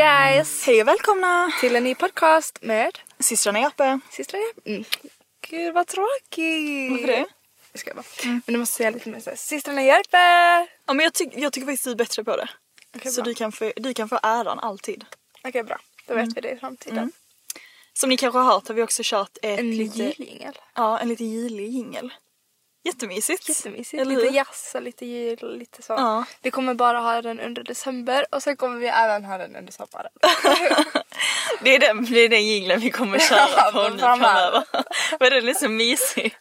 guys! Hej och välkomna Till en ny podcast med systrarna Jappe. systrar mm. Gud vad tråkigt! Varför det? Jag ska bara. Men du måste säga lite mer såhär, systrarna Järpe! Ja, men jag, tyck, jag tycker faktiskt du är bättre på det. Okej, så bra. du kan, få, du kan få äran alltid. Okej bra, då vet vi det i framtiden. Som ni kanske har hört har vi också kört ett En lite, julingel. ja, en lite jilig jingel. Jättemysigt. Jättemysigt. Eller Lite jazz och lite jul lite så. Ja. Vi kommer bara ha den under december och sen kommer vi även ha den under sommaren. Det är den, det är den jingeln vi kommer köra Ja, på nu framöver. Men den är så mysig.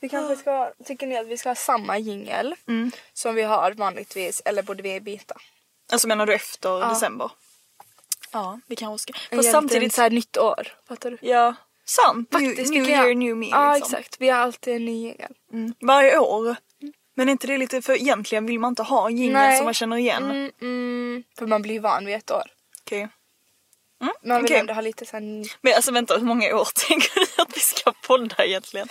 Vi kanske ska, tycker ni att vi ska ha samma jingel som vi har vanligtvis eller borde vi byta? Alltså menar du efter december? Ja, vi kanske ska. Fast samtidigt samtidigt, så här nytt år. Fattar du? ja, sant. Faktiskt, new, new year, new me. Ja liksom. exakt, vi har alltid en ny jingel. Mm. Varje år. Men är inte det lite, för egentligen vill man inte ha en jingel som man känner igen. Mm, mm, för man blir van vid ett år. Okej. Mm, Man vill okej. ändå ha lite sen... Men alltså vänta, hur många år tänker du att vi ska podda egentligen?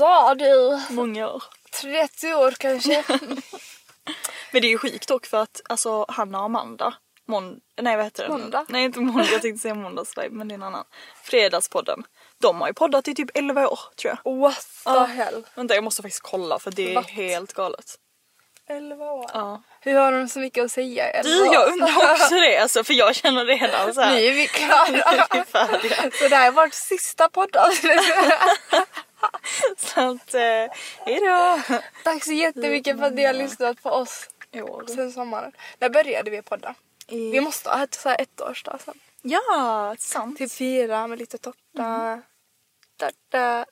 Ja du, Många år. 30 år kanske. Men det är ju sjukt dock för att alltså Hanna och Amanda Månd- nej vad heter det? Måndag? Nej inte måndag, jag tänkte säga måndagsvibe men det är en annan. Fredagspodden. De har ju poddat i typ 11 år tror jag. What the Ja. hell. Vänta jag måste faktiskt kolla för det är What? helt galet. 11 år. Ja. Hur har de så mycket att säga i 11 Du år? jag undrar också det alltså för jag känner redan såhär. Nu är vi klara. vi färdiga. Så det här är vårt sista poddavsnitt. Så att eh, hejdå. Tack så jättemycket för att ni har lyssnat på oss år. sen sommaren. När började vi podda? I- Vi måste ha ett så här ettårsdag sen. Ja, sant. Typ fira med lite tårta. Da, da.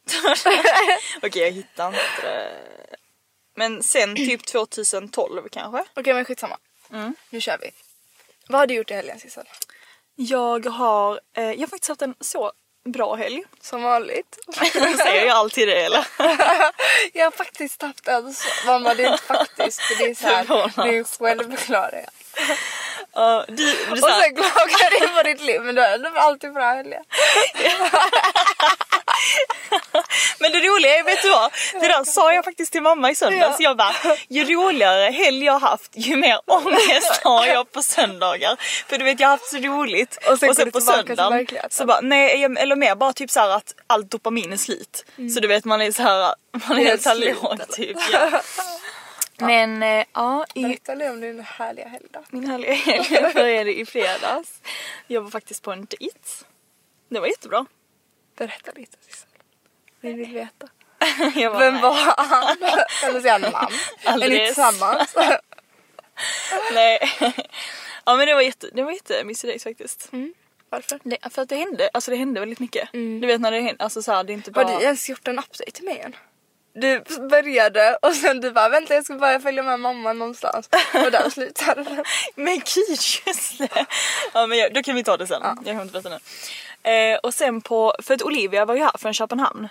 Okej jag hittar inte det. Men sen typ 2012 kanske. Okej men skitsamma. Mm. Nu kör vi. Vad har du gjort i helgen Sissel? Jag har, eh, jag har faktiskt haft en så bra helg. Som vanligt. Säger jag alltid det eller? jag har faktiskt haft en så... Mamma det är inte faktiskt för det är så här, det är självklarhet. Du, du Och sen klagar du på ditt liv men du har ändå alltid bra helger. Men det roliga är, vet du vad? Det där sa jag faktiskt till mamma i söndags. Ja. Jag bara, ju roligare helg jag haft ju mer ångest har jag på söndagar. För du vet jag har haft så roligt. Och sen går du på söndagen så bara, nej eller mer bara typ så här att allt dopamin är slit. Så du vet man är så här, man är helt slut, låg typ. Ja. Men eh, ja, i Berätta nu om din härliga helg då. min härliga helg började i fredags. Jag var faktiskt på en dejt. Det var jättebra. Berätta lite Sissel. Vi vill veta. Bara, Vem var han? Eller säga namn. Är ni tillsammans? Nej. Ja men det var jätte, det var jättemysig dejt faktiskt. Varför? Det, för att det hände, alltså det hände väldigt mycket. Du vet när det händer, alltså så här, det är inte bara... Har du ens gjort en update till mig än? Du började och sen du bara vänta jag ska bara följa med mamma någonstans och där slutade det. Men gud just det! Ja men jag, då kan vi ta det sen. Jag kan inte berätta nu. Eh, och sen på, för att Olivia var ju här från Köpenhamn.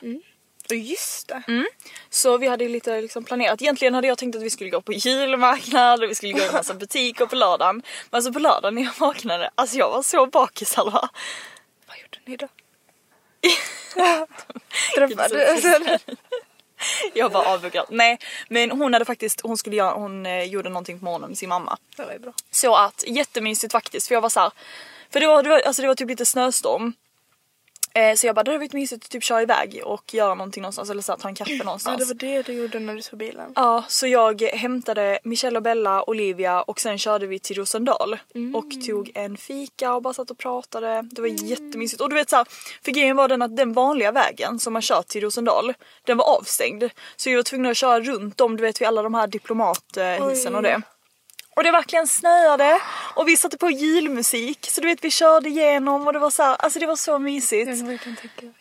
Och just det. Mm. Så vi hade lite liksom planerat. Egentligen hade jag tänkt att vi skulle gå på julmarknad och vi skulle gå i en massa butiker på lördagen. Men alltså på lördagen när jag vaknade, alltså jag var så bakis Alva. Vad gjorde ni då? Träffade Jag var avbokad. Nej men hon hade faktiskt, hon skulle göra, hon eh, gjorde någonting på morgonen med sin mamma. Det var bra. Så att jättemysigt faktiskt för jag var så här, För det var, det var, alltså det var typ lite snöstorm. Eh, så jag bara det hade varit mysigt att typ köra iväg och göra någonting någonstans eller så här, ta en kaffe Ja någonstans. det var det du gjorde när du tog bilen. Ja, så jag hämtade Michelle och Bella, Olivia och sen körde vi till Rosendal och tog en fika och bara satt och pratade. Det var jättemysigt. Och du vet så här, för grejen var den att den vanliga vägen som man kört till Rosendal, den var avstängd. Så vi var tvungna att köra runt om, du vet vid alla de här diplomathisen och det. Och det verkligen snöade och vi satte på julmusik så du vet vi körde igenom och det var så här, alltså det var så mysigt.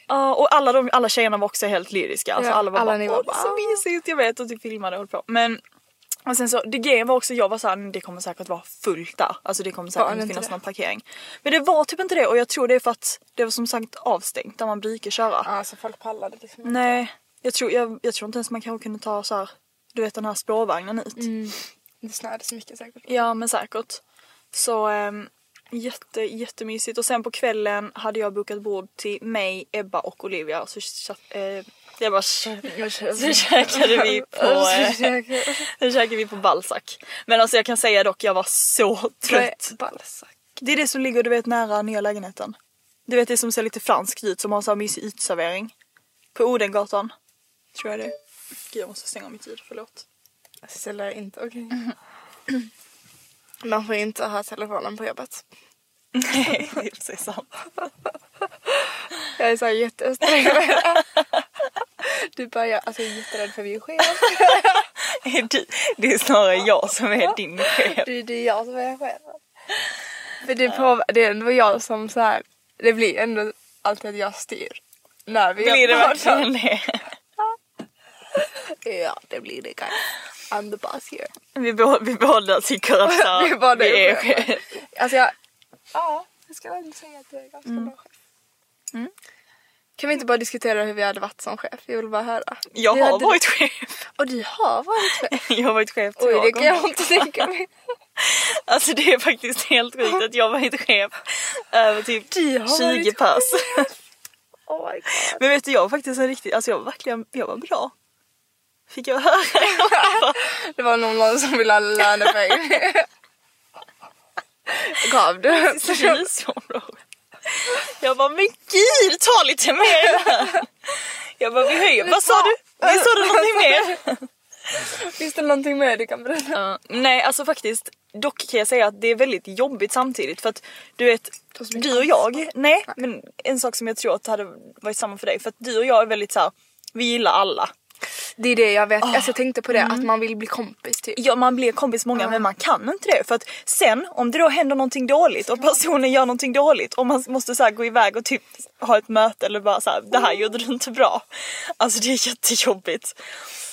Ja och alla, de, alla tjejerna var också helt lyriska. Alltså Ja, alla var alla bara var är så bara, mysigt jag vet och typ filmade och höll på. Men och sen så det grejen var också jag var såhär det kommer säkert vara fullt där. Alltså det kommer säkert inte inte finnas det? någon parkering. Men det var typ inte det och jag tror det är för att det var som sagt avstängt där man brukar köra. Ja, alltså folk pallade liksom inte. Nej jag tror, jag, jag tror inte ens man kanske kunde ta så här, du vet den här spårvagnen ut. Mm. Det snöade så mycket säkert. Ja men säkert. Så ähm, jätte, jättemysigt och sen på kvällen hade jag bokat bord till mig, Ebba och Olivia. Så äh, jag bara så käkade vi på eh, så käkade vi på Balzac. Men alltså jag kan säga dock jag var så trött. Balsac. Det är det som ligger du vet nära nya lägenheten. Du vet det som ser lite franskt ut som har så här mysig uteservering. På Odengatan. Tror jag det. Gud jag måste stänga mitt ljud, förlåt. Cecilia är inte okej. Man får inte ha telefonen på jobbet. Nej det är precis sant. Jag är såhär jättesträng med det. Du bara, jag, alltså, jag är jätterädd för är chef. Du- Det är snarare jag som är din chef. Det, det är jag som är chef. För det, på, det är ändå jag som så här. det blir ändå alltid att jag styr. När vi Blir det verkligen det? Ja, det blir det guys. I'm the boss here. Vi, bå- vi tycker att så här, Vi båda vi är. Alltså jag, ja, jag ska väl säga att jag är ganska bra chef. Mm. Kan vi inte bara diskutera hur vi hade varit som chef? Jag vill bara höra. Jag Vi har hade- varit chef. Och du har varit chef? Jag har varit chef två Oj, det kan gånger. jag inte tänka mig. Alltså det är faktiskt helt sjukt att jag varit chef över typ Du har 20 varit pass. Oh. Men vet du jag var faktiskt en riktig, alltså jag var verkligen, jag var bra. Fick jag höra det? Var någon som ville ha lönepeng. Gav du? Jag bara men gud ta lite mer. Jag bara vi höjer, vad sa du? Vi sa du någonting mer? Finns det någonting mer du kan berätta? Ja, nej alltså faktiskt dock kan jag säga att det är väldigt jobbigt samtidigt för att du vet du och jag, nej men en sak som jag tror att hade varit samma för dig för att du och jag är väldigt så här, vi gillar alla. Det är det jag vet. Alltså, jag tänkte på det, att man vill bli kompis typ. Ja man blir kompis många men man kan inte det för att sen om det då händer någonting dåligt och personen gör någonting dåligt och man måste så här, gå iväg och typ ha ett möte eller bara så här, det här gjorde du inte bra. Alltså det är jättejobbigt.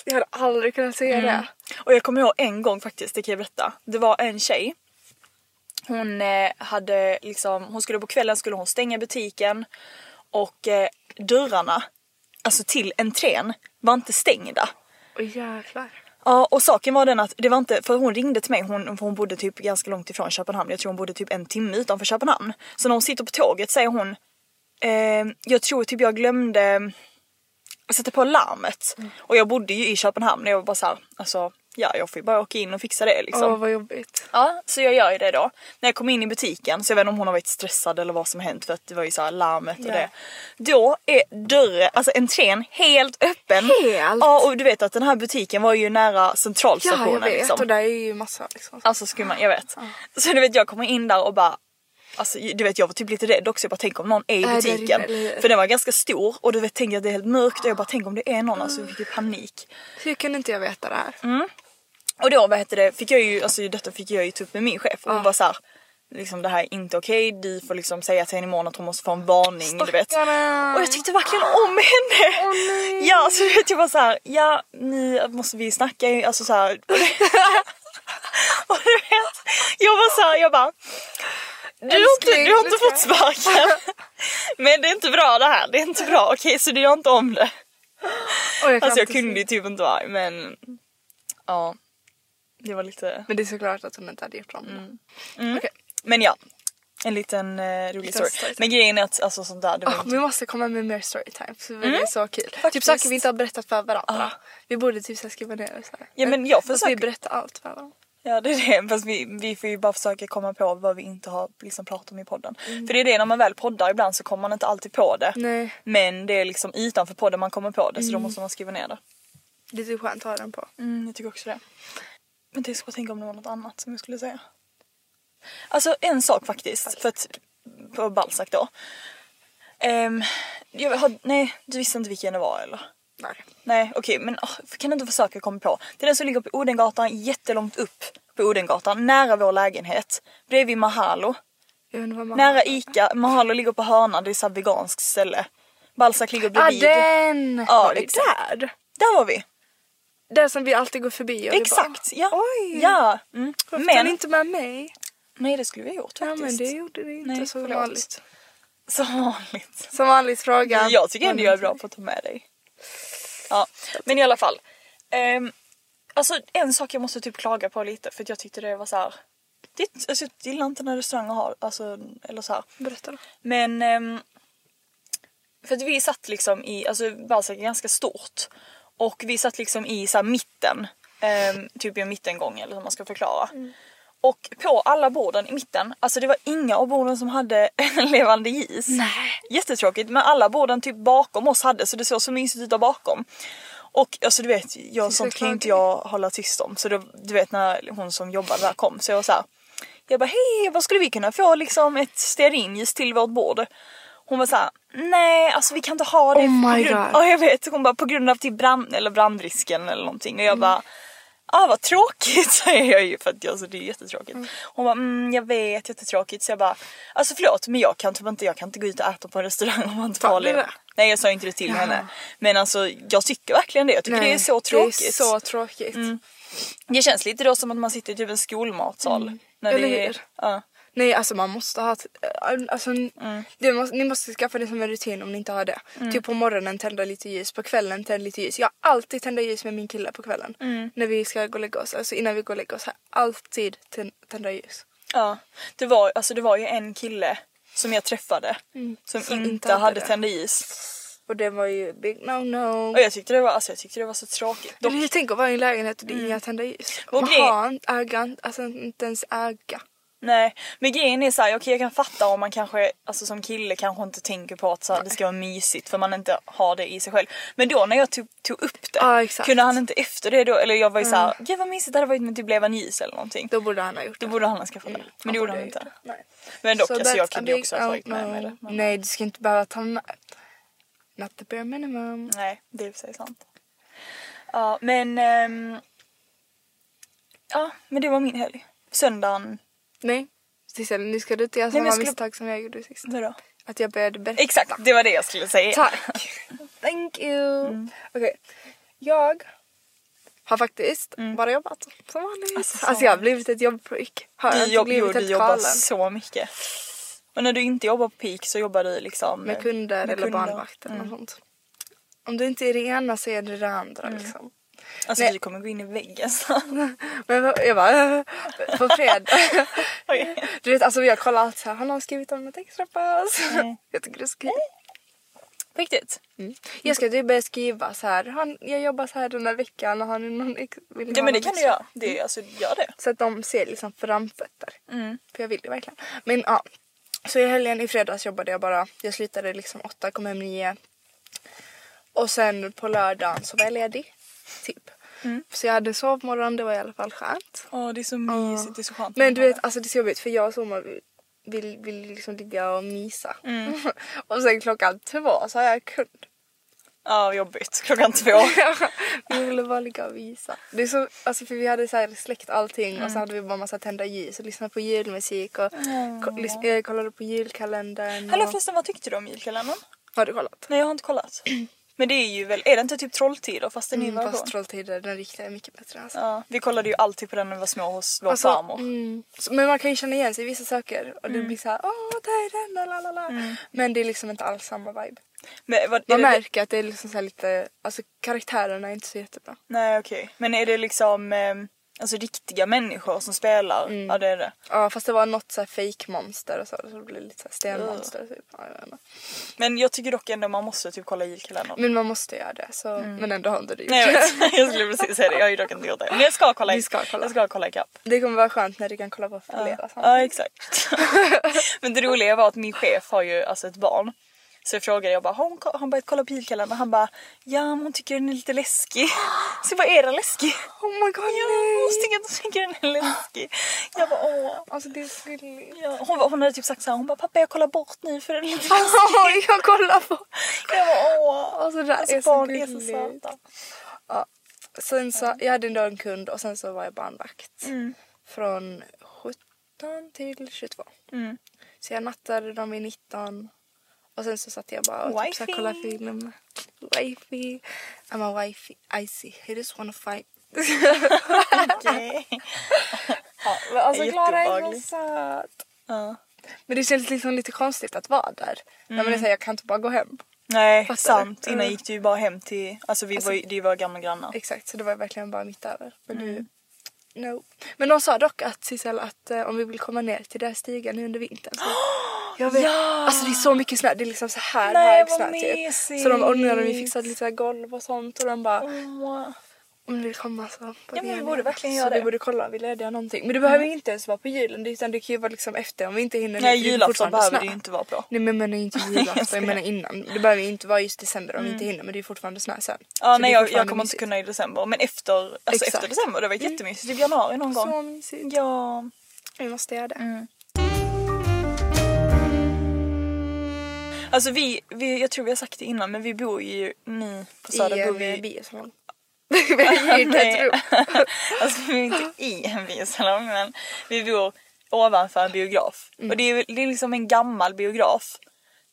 Jag hade aldrig kunnat säga det. Och jag kommer ihåg en gång faktiskt, det kan jag berätta. Det var en tjej. Hon eh, hade liksom, hon skulle på kvällen skulle hon stänga butiken och eh, dörrarna, alltså till entrén, var inte stängda. Åh jävlar. Ja och saken var den att det var inte, för hon ringde till mig, hon, hon bodde typ ganska långt ifrån Köpenhamn, jag tror hon bodde typ en timme utanför Köpenhamn. Så när hon sitter på tåget säger hon, eh, jag tror typ jag glömde sätta på larmet. Och jag bodde ju i Köpenhamn och jag var bara såhär, alltså ja jag får ju bara åka in och fixa det liksom. Åh vad jobbigt. Ja, så jag gör ju det då. När jag kom in i butiken, så jag vet inte om hon har varit stressad eller vad som hänt för att det var ju så här larmet och Ja. det. Då är dörren, alltså entrén helt öppen. Helt? Ja och du vet att den här butiken var ju nära Ja centralstationen jag vet liksom. och där är ju massa liksom. Alltså skumma, jag vet. Så du vet jag kommer in där och bara Alltså du vet jag var typ lite rädd också, jag bara tänk om någon är i Är butiken. eller hur? För den var ganska stor och du vet jag att det är helt mörkt och jag bara tänk om det är någon, alltså jag fick ju panik. Hur kunde inte jag veta det här? Och då vad heter det, fick jag ju, alltså detta fick jag ju ta upp med min chef och hon var så här, liksom det här är inte okej, du får liksom säga till henne imorgon att hon måste få en varning du vet. Stackarna. Och jag tyckte verkligen om henne! ja så vet jag var så här, ja nu måste vi snacka ju, alltså så här. Och, du vet, jag var så här, jag bara du har, inte, du har inte fått sparken. Men det är inte bra det här, det är inte bra, okej så du gör inte om det. Och jag Alltså jag kunde ju typ inte vara men ja. Det var lite... Men det är såklart att hon inte hade gjort om det. Mm. Okej. Men ja. En liten eh, rolig Liten story. story. Men grejen är att alltså sånt där det Ah, inte... vi måste komma med mer storytime. För det är så kul. Typ Faktiskt. saker vi inte har berättat för varandra. Ah. Vi borde typ så skriva ner det så här. Ja, men jag Fast vi försöker- berättar allt för varandra. Ja det är det. Fast vi, vi får ju bara försöka komma på vad vi inte har liksom pratat om i podden. För det är det när man väl poddar ibland så kommer man inte alltid på det. Nej. Men det är liksom utanför podden man kommer på det så då måste man skriva ner det. Det är typ skönt att ha den på. Mm, jag tycker också det. Men det ska jag tänka om det var något annat som jag skulle säga. Alltså en sak faktiskt. För att, på Balzac då. Um, jag har, nej, du visste inte vilken det var eller? Nej. Nej okej men åh, kan du inte försöka komma på? Det är den som ligger på Odengatan jättelångt upp på Odengatan nära vår lägenhet. Bredvid Mahalo. Jag man Nära Ica. Mahalo ligger på hörnan, det är så veganskt ställe. Balzac ligger Ah bredvid. den! Ja, var exakt. där? Där var vi. Där som vi alltid går förbi. Och vi Exakt, ja. Oj. ja. Mm. Bara, Varför Men, inte med mig? nej det skulle vi ha gjort Ja faktiskt. men det gjorde ni inte Nej, så förlåt. vanligt. Som vanligt. Som vanligt fråga. Jag tycker ändå jag är bra på att ta med dig. Ja, men i alla fall. Um, alltså en sak jag måste typ klaga på lite för att jag tyckte det var så här. Det, alltså, jag gillar inte när restauranger har, alltså, eller så här. Berätta då. Men ehm, för att vi satt liksom i, alltså Balzac är ganska stort. Och vi satt liksom i så mitten, ehm, typ i en mittengång eller hur man ska förklara. Och på alla borden i mitten, alltså det var inga av borden som hade en levande gis. Nej. Jättetråkigt men alla borden typ bakom oss hade så det såg så mysigt ut där bakom. Och alltså du vet, jag, Så sånt kan ju inte jag hålla tyst om. Så då, du vet när hon som jobbade där kom så jag var så här. Jag bara hej vad skulle vi kunna få liksom ett stearinljus till vårt bord? Hon var såhär, nej alltså vi kan inte ha det Oh my grund, God. ja jag vet, hon bara på grund av typ brand, eller brandrisken eller någonting och jag bara Ah vad tråkigt säger jag ju för att alltså, det är jättetråkigt. Hon bara mm, jag vet jättetråkigt så jag bara alltså förlåt men jag kan typ inte, jag kan inte gå ut och äta på en restaurang om man inte får Sa ha du det. Nej jag sa inte det till henne. Men alltså jag tycker verkligen det, jag tycker det är så tråkigt. Det är så tråkigt. Det känns lite då som att man sitter i typ en skolmatsal. När Eller hur? Ja. Nej alltså man måste ha, äh, alltså, Mm. måste, ni måste skaffa det som en rutin om ni inte har det. Typ på morgonen tända lite ljus, på kvällen tända lite ljus. Jag har alltid tända ljus med min kille på kvällen. Mm. När vi ska gå och lägga oss, alltså innan vi går och lägga oss. Här. Alltid tän- tända ljus. Ja, det var, alltså det var ju en kille som jag träffade som, som inte, inte hade hade tända is. Och det var ju big no no. Och jag tyckte det var, alltså, jag tyckte det var så tråkigt. Dock, tänk att vara i en lägenhet och det är inga tända ljus. Och Man har inte, alltså inte ens äga. Nej, men grejen är såhär, okej jag kan fatta om man kanske, alltså som kille kanske inte tänker på att så här, det ska vara mysigt för man inte har det i sig själv. Men då när jag tog, tog upp det, exakt. kunde han inte efter det då, eller jag var ju såhär, gud vad mysigt det hade varit med typ levande ljus eller någonting. Då borde han ha gjort Då det. borde han ha skaffat det. Men det gjorde han inte. Nej. Men dock, So alltså jag kunde ju också ha tagit med mig det. Men, Nej du ska inte behöva ta med. Not the bare minimum. Nej, det är för sig sant. Ja, men... ehm, ja, men det var min helg. Söndagen... Nej. Sissel, nu ska du inte göra samma skulle- misstag som jag gjorde sist. Vadå? Att jag började berätta. Exakt, det var det jag skulle säga. Tack. Thank you. Mm. Okej. Jag har faktiskt bara jobbat som vanligt. Mm. Alltså, Alltså, så- jag har blivit ett jobbprick. Har Du, jobb, jo, blivit du helt jobbar galen? så mycket. Och när du inte jobbar på peak så jobbar du liksom... Med kunder med eller kunder. barnvakt eller Mm. sånt. Om du inte är det ena så är det det andra liksom. Alltså Nej. du kommer gå in i väggen så. Men jag bara, på fredag. Oj. Du vet alltså jag kollar allt så här, han har skrivit om ett extra pass. Mm. Jag tycker det är så kul. På riktigt? Jag ska typ börja skriva så här, han, jag jobbar så här den här veckan och har ni någon ex- vill Ja men det kan du göra. Det, är- alltså, gör det. Så att de ser liksom framfötter. Mm. För jag vill det verkligen. Men ja. Så i helgen i fredags jobbade jag bara. Jag slutade liksom åtta, kom hem nio. Och sen på lördagen så var jag ledig. Typ. Mm. Så jag hade sovmorgon, det var i alla fall skönt. Åh det är så mysigt, det är så skönt. Men du vet, alltså det är så jobbigt för jag och Soma vill, vill, liksom ligga och mysa. Mm. och sen klockan två så har jag kund. Ja jobbigt. Klockan två. vi ville bara ligga och mysa. Det är så, alltså för vi hade så här släckt allting Mm. och så hade vi bara massa tända ljus och lyssnade på julmusik och lys- eh, kollade på julkalendern. Hallå och... förresten vad tyckte du om julkalendern? Har du kollat? Nej jag har inte kollat. Men det är ju väl, är det inte typ Trolltider fast en ny Mm, fast Trolltider, den riktiga är mycket bättre alltså. Ja, vi kollade ju alltid på den när vi var små hos vår Alltså, farmor. mm, men man kan ju känna igen sig i vissa saker och Mm. det blir så här, åh där är den, la la la. Men det är liksom inte alls samma vibe. Men, vad, Man det, märker att det är liksom så här lite, alltså karaktärerna är inte så jättebra. Nej okej. Men är det liksom eh, alltså riktiga människor som spelar? Mm. Ja det är det. Ja fast det var något så här fake monster och så, så det blev lite så här stenmonster typ. Ja, jag. Men jag tycker dock ändå man måste typ kolla julkalendern. Men man måste göra det så, men ändå har inte du gjort Nej jag det. vet, jag skulle precis säga det. Jag har ju dock inte gjort det. Men jag ska kolla, Vi ska kolla. Jag ska kolla ikapp. Det kommer vara skönt när du kan kolla på flera Ja exakt. Men det roliga var att min chef har ju alltså ett barn. Så jag frågade jag bara, har hon, har hon börjat kolla på julkalendern? Han bara, ja men hon tycker den är lite läskig. Så jag bara, är den läskig? Oh my god Ja, hon tycker hon tycker den är läskig. Jag bara, åh. Alltså det är så gulligt. Ja, hon, hon hade typ sagt så här, hon bara, pappa jag kollar bort nu för den är lite Oj, jag kollar på. Jag bara, åh. Alltså det Alltså är så barn är så gulligt. söta. Ja. Sen så, jag hade ändå en kund och sen så var jag barnvakt. Mm. Från 17 till 22. Mm. Så jag nattade dem i 19. Och sen så satt jag bara och typ så här kollade film. Wifey. I'm a wifey. Icy. I just wanna fight. Okej. Ja, men alltså Klara är så söt. Ja. Men det känns liksom lite konstigt att vara där. När Mm. man är såhär, jag kan inte bara gå hem. Nej, Fattar sant. du? Innan Mm. gick du ju bara hem till, alltså vi var ju, var gamla grannar. Exakt, så det var verkligen bara mitt över. Men Mm. nu, no. Men de sa dock att Sissel att eh, om vi vill komma ner till deras stigar nu under vintern så jag vet, Ja! Alltså det är så mycket snö, det är liksom så här Nej, vad snö typ. Så de och nu har de ju fixat lite så golv och sånt och de bara Åh. om ni vill komma så. Ja, men vi borde verkligen så göra vi det. borde kolla om vi lediga någonting. Men det behöver ju inte ens vara på julen utan det kan ju vara liksom efter om vi inte hinner. Nej julafton behöver det ju inte vara på. Nej men jag menar inte julafton, jag menar innan. Det behöver ju inte vara just december om vi inte hinner men det är fortfarande snö sen. Mm. Ja Så nej jag, jag kommer inte kunna i december men efter, alltså Exakt. efter december det var jättemysigt. Typ januari någon gång. Så mysigt. Ja. Vi måste göra det. Mm. Alltså vi, vi, jag tror vi har sagt det innan men vi bor ju nu på Söder I bor en vi eh, biosalong. Vi har hyrt ett rum. alltså vi är inte i en biosalong men vi bor ovanför en biograf. Mm. Och det är, det är liksom en gammal biograf.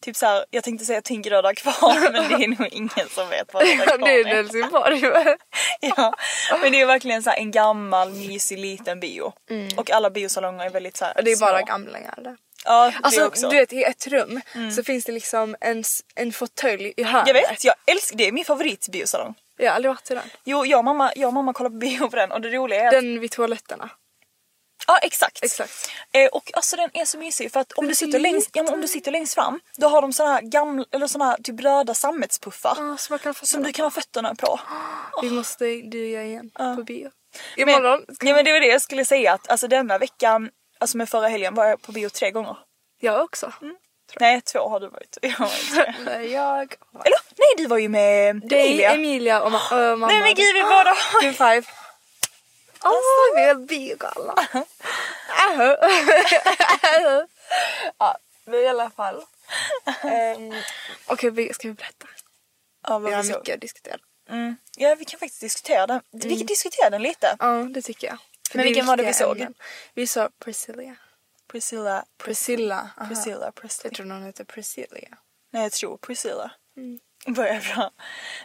Typ såhär, jag tänkte säga Tingröda kvar men det är nog ingen som vet vad Ja, kvar det är är. Helsingborg. Ja, men det är verkligen så en gammal mysig liten bio. Och alla biosalonger är väldigt så här Och Mm. det är bara små. gamlingar där. Ja, Alltså också. du vet i ett rum så finns det liksom en, en fåtölj i hörnet. Jag vet, jag älskar det. är min favoritbiosalong. Jag har aldrig varit i den. Jo, jag och mamma, jag och mamma kollar på bio på den och det roliga är att... Den vid toaletterna. Ja, exakt. Exakt. Eh, och alltså den är så mysig för att om du, sitter längst, ja, men om du sitter längst fram då har de såna här gamla, eller såna här typ röda sammetspuffar. Kan få Som du kan ha fötterna på. Vi måste du och jag igen på bio. Men, Imorgon. ja, men det var det jag skulle säga att alltså denna veckan, alltså med förra helgen var jag på bio tre gånger. Jag också. Nej, två har du varit. Jag var inte tre. Nej, jag. Eller nej, du var ju med Dig, Emilia. Emilia och, ma- och mamma. Nej men gud vi båda har Team five. Åh, vi är biogalna. ja, men i alla fall. Um, Okej, vi- ska vi berätta? Ja, Vi har mycket att diskutera. Mm. Ja vi kan faktiskt diskutera den. Vi kan diskutera den lite. Ja, det tycker jag. Men vilken var det vi såg? ämnen. Vi såg Priscilla. Priscilla. Priscilla. aha. Priscilla Presley. Jag tror någon heter Priscilla. Nej jag tror Priscilla. Mm. Börjar bra.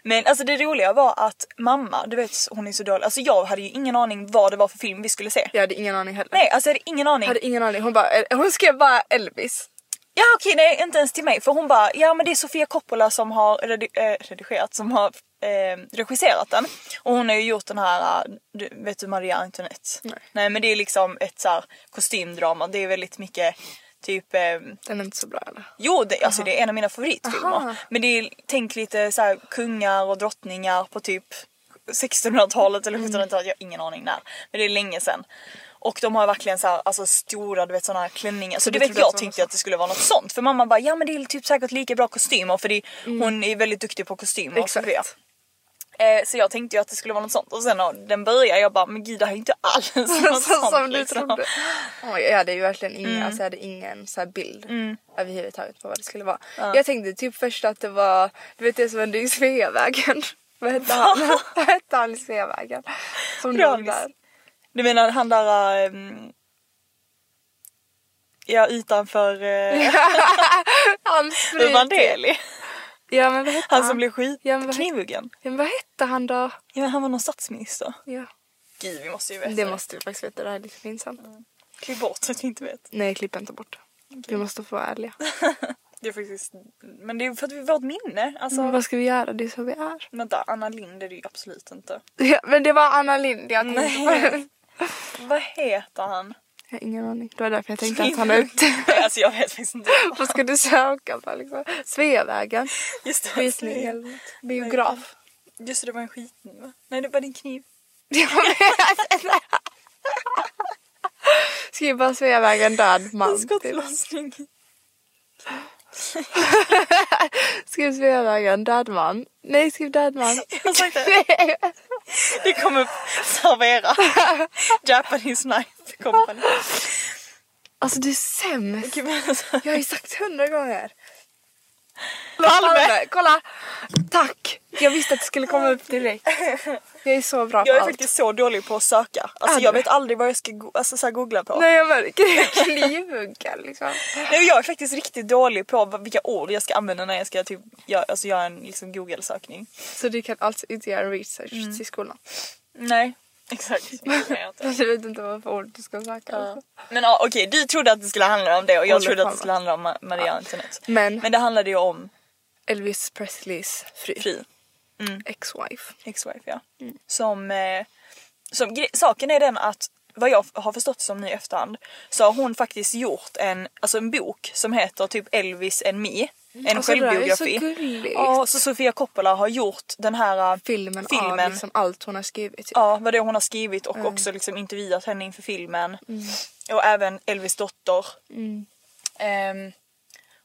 Men alltså det roliga var att mamma, du vet hon är så dålig. Alltså jag hade ju ingen aning vad det var för film vi skulle se. Jag hade ingen aning heller. Nej alltså jag hade ingen aning. Jag hade ingen aning. Hon, bara, hon skrev bara Elvis. Ja okej nej inte ens till mig för hon bara ja men det är Sofia Coppola som har redi- eh, redigerat som har eh, regisserat den. Och hon har ju gjort den här, eh, du, vet du Maria Antoinette? Nej. men det är liksom ett så här kostymdrama. Det är väldigt mycket typ eh, Den är inte så bra eller? Jo, det, alltså det är en av mina favoritfilmer. Aha. Men det är, tänk lite så här kungar och drottningar på typ 1600-talet eller 1700-talet, jag har ingen aning när. Men det är länge sedan. Och de har verkligen så här, alltså stora du vet såna här klänningar. Så, du du vet jag tänkte så? att det skulle vara något sånt. För mamma bara ja men det är typ säkert lika bra kostymer för det, hon är väldigt duktig på kostymer. Exakt. Eh, så jag tänkte ju att det skulle vara något sånt och sen när den börjar jag bara men gud det här är inte alls något Så, sånt. som du liksom. trodde. Oj, jag hade ju verkligen ingen, Mm. alltså jag hade ingen så här bild överhuvudtaget på vad det skulle vara. Jag tänkte typ först att det var, du vet det som hände i Sveavägen. Vad hette han? vad hette han i Sveavägen? Som dog där. Du menar han där... ehm, ja utanför uh, Han sprut. Vandeli. Ja men vad hette Han han? som blev skit Ja, men vad- hette han då? Ja men han var någon statsminister. Ja. Gud vi måste ju veta Det måste vi faktiskt veta, det här är lite pinsamt. Klipp bort så att vi inte vet. Nej, klipp inte bort det. Vi måste få vara ärliga. Det är faktiskt, men det är för att vi ett minne. Alltså, Men vad ska vi göra? Det är så vi är. vänta, Anna Lind är det ju absolut inte. Ja, men det var Anna Lind jag tänkte på. Vad heter han? Jag har ingen aning. Det var därför jag tänkte att han är ute. alltså jag vet faktiskt inte. Vad ska du söka på liksom? Sveavägen? Just det, något. Biograf. Just det, det var en skitning va? Nej det var din kniv. Jag vet. Skriv bara Sveavägen död man. En typ. Skriv Sveavägen död man. Nej skriv död man. Jag har sagt det. Det kom upp servera. Japanese Knife Company. Alltså du är sämst. Alltså. Jag har ju sagt hundra gånger. Palme, kolla! Tack! Jag visste att det skulle komma upp direkt. Jag är så bra på Jag är allt. faktiskt så dålig på att söka. Alltså Är jag du? vet aldrig vad jag ska go- alltså, så här, googla på. Nej jag märker det. Liksom. Nej, men jag är faktiskt riktigt dålig på vad- vilka ord jag ska använda när jag ska typ, göra, alltså, göra en liksom, google-sökning. Så du kan alltså inte göra research Mm. till skolan? Nej, exakt. Jag vet inte vad för ord du ska söka. alltså. Men ja, okej, du trodde att det skulle handla om det och jag Håller trodde att det skulle handla om Ma- Maria Antoinette. Men Men det handlade ju om Elvis Presleys fru. fri Ex-wife. ex-wife ja. Mm. Som, eh, som saken är den att vad jag har förstått som nu i efterhand så har hon faktiskt gjort en, alltså en bok som heter typ Elvis and me. En Alltså, det där är självbiografi. så. Ja, så Sofia Coppola har gjort den här äh, Filmen, av filmen. liksom allt hon har skrivit. Typ. Ja, vad det hon har skrivit Mm. och också liksom intervjuat henne inför filmen. Och även Elvis dotter. Mm. Ehm,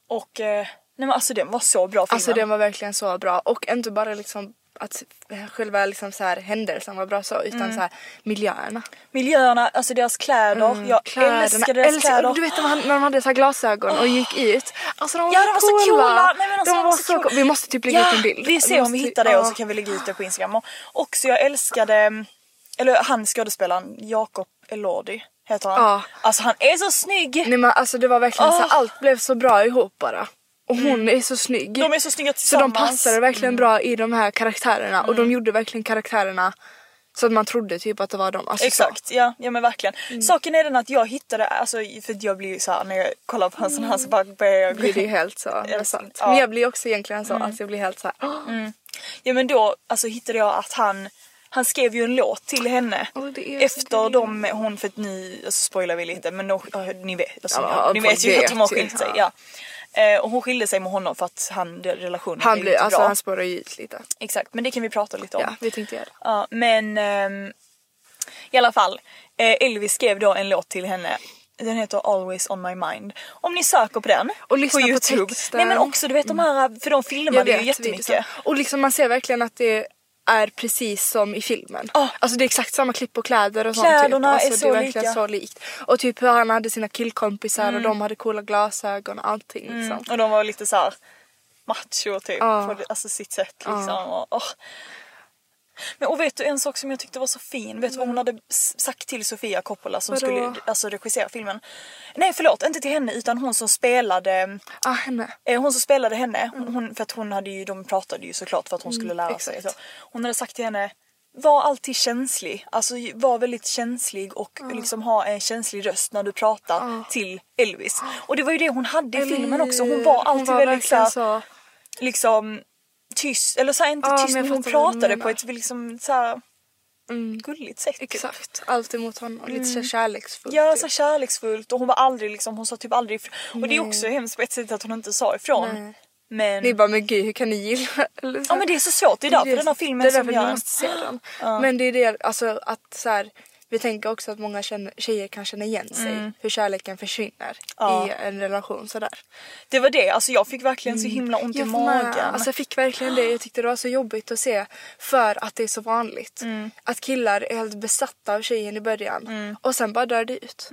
och eh, nej men alltså den var så bra filmen. Alltså den var verkligen så bra och inte bara liksom att själva liksom så här händelsen var bra så utan Mm. så här miljöerna. Miljöerna, alltså deras kläder. jag älskar deras Mm, Älskar- kläder. Du vet de, när de hade så här glasögon och gick ut. Alltså de var, Ja, de var så coola! Nej, men alltså, de var så coola. Vi måste typ lägga ja, ut en bild. Vi ser om vi hittar det och så kan vi lägga ut det på Instagram. Och också jag älskade, eller han skådespelaren Jakob Elordi heter han. Ja. Alltså han är så snygg! Nej men alltså det var verkligen så Åh. här, allt blev så bra ihop bara. Och hon är så snygg. Mm. De är så snygga så de tillsammans. passade verkligen bra i de här karaktärerna och Mm. de gjorde verkligen karaktärerna så att man trodde typ att det var dem. Alltså, Exakt, ja, ja men verkligen. Mm. Saken är den att jag hittade, alltså för jag blir ju såhär när jag kollar på en sån här så bara börjar jag blir ju helt så Älskling, besatt. ja. Men jag blir också egentligen så att jag blir helt så. "Åh, Ja men då alltså, hittade jag att han han skrev ju en låt till henne så efter de, hon för att ni, alltså spoilar vi lite men ja, ni vet, alltså, Ja, ni vet ju att de har skilt sig. ja. Ja. Eh, och hon skilde sig med honom för att han, relationen Han blev inte alltså bra. han spårar ju ut lite. Exakt men det kan vi prata lite om. Ja, vi tänkte göra det. Ja, men ehm, i alla fall. Eh, Elvis skrev då en låt till henne. Den heter Always on my mind. Om ni söker på den Och på på Youtube. texten. Nej men också du vet de här, för de filmade ju jättemycket. Och liksom man ser verkligen att det är precis som i filmen. Ja. Alltså det är exakt samma klipp och kläder och sånt Kläderna typ. är alltså, så det är lika. så likt. Och typ hur han hade sina killkompisar Mm. och de hade coola glasögon och allting liksom. Och de var lite så här macho typ Ja. på alltså, sitt sätt liksom. Och, åh. Men och vet du en sak som jag tyckte var så fin? Vet du vad hon hade s- sagt till Sofia Coppola som Vadå? skulle alltså, regissera filmen? Nej förlåt, inte till henne utan hon som spelade Ah, henne. Eh, Hon som spelade henne, hon, hon, för att hon hade ju, de pratade ju såklart för att hon skulle lära sig. exakt. Så. Hon hade sagt till henne, var alltid känslig. Alltså var väldigt känslig och liksom ha en känslig röst när du pratar till Elvis. Och det var ju det hon hade i filmen också. Hon var alltid var väldigt verkligen så, liksom tyst, eller så här, inte Ja, tyst men jag hon pratade på ett liksom så här, Mm. gulligt sätt. typ. Exakt, alltid mot honom. Lite så kärleksfullt. Ja, typ. så kärleksfullt och hon var aldrig liksom, hon sa typ aldrig ifrån. Och det är också hemskt på ett sätt att hon inte sa ifrån. Nej. Men... Ni bara men gud hur kan ni gilla eller så. Ja men det är så svårt, det är därför den här filmen det är som därför gör ni den. måste se den. Men det är det, alltså att så här, vi tänker också att många tjejer kan känna igen sig hur kärleken försvinner Mm. Ja. i en relation sådär. Det var det, alltså jag fick verkligen så himla ont i får med. magen. Alltså jag fick verkligen det. Jag tyckte det var så jobbigt att se för att det är så vanligt. Mm. Att killar är helt besatta av tjejen i början Mm. och sen bara dör det ut.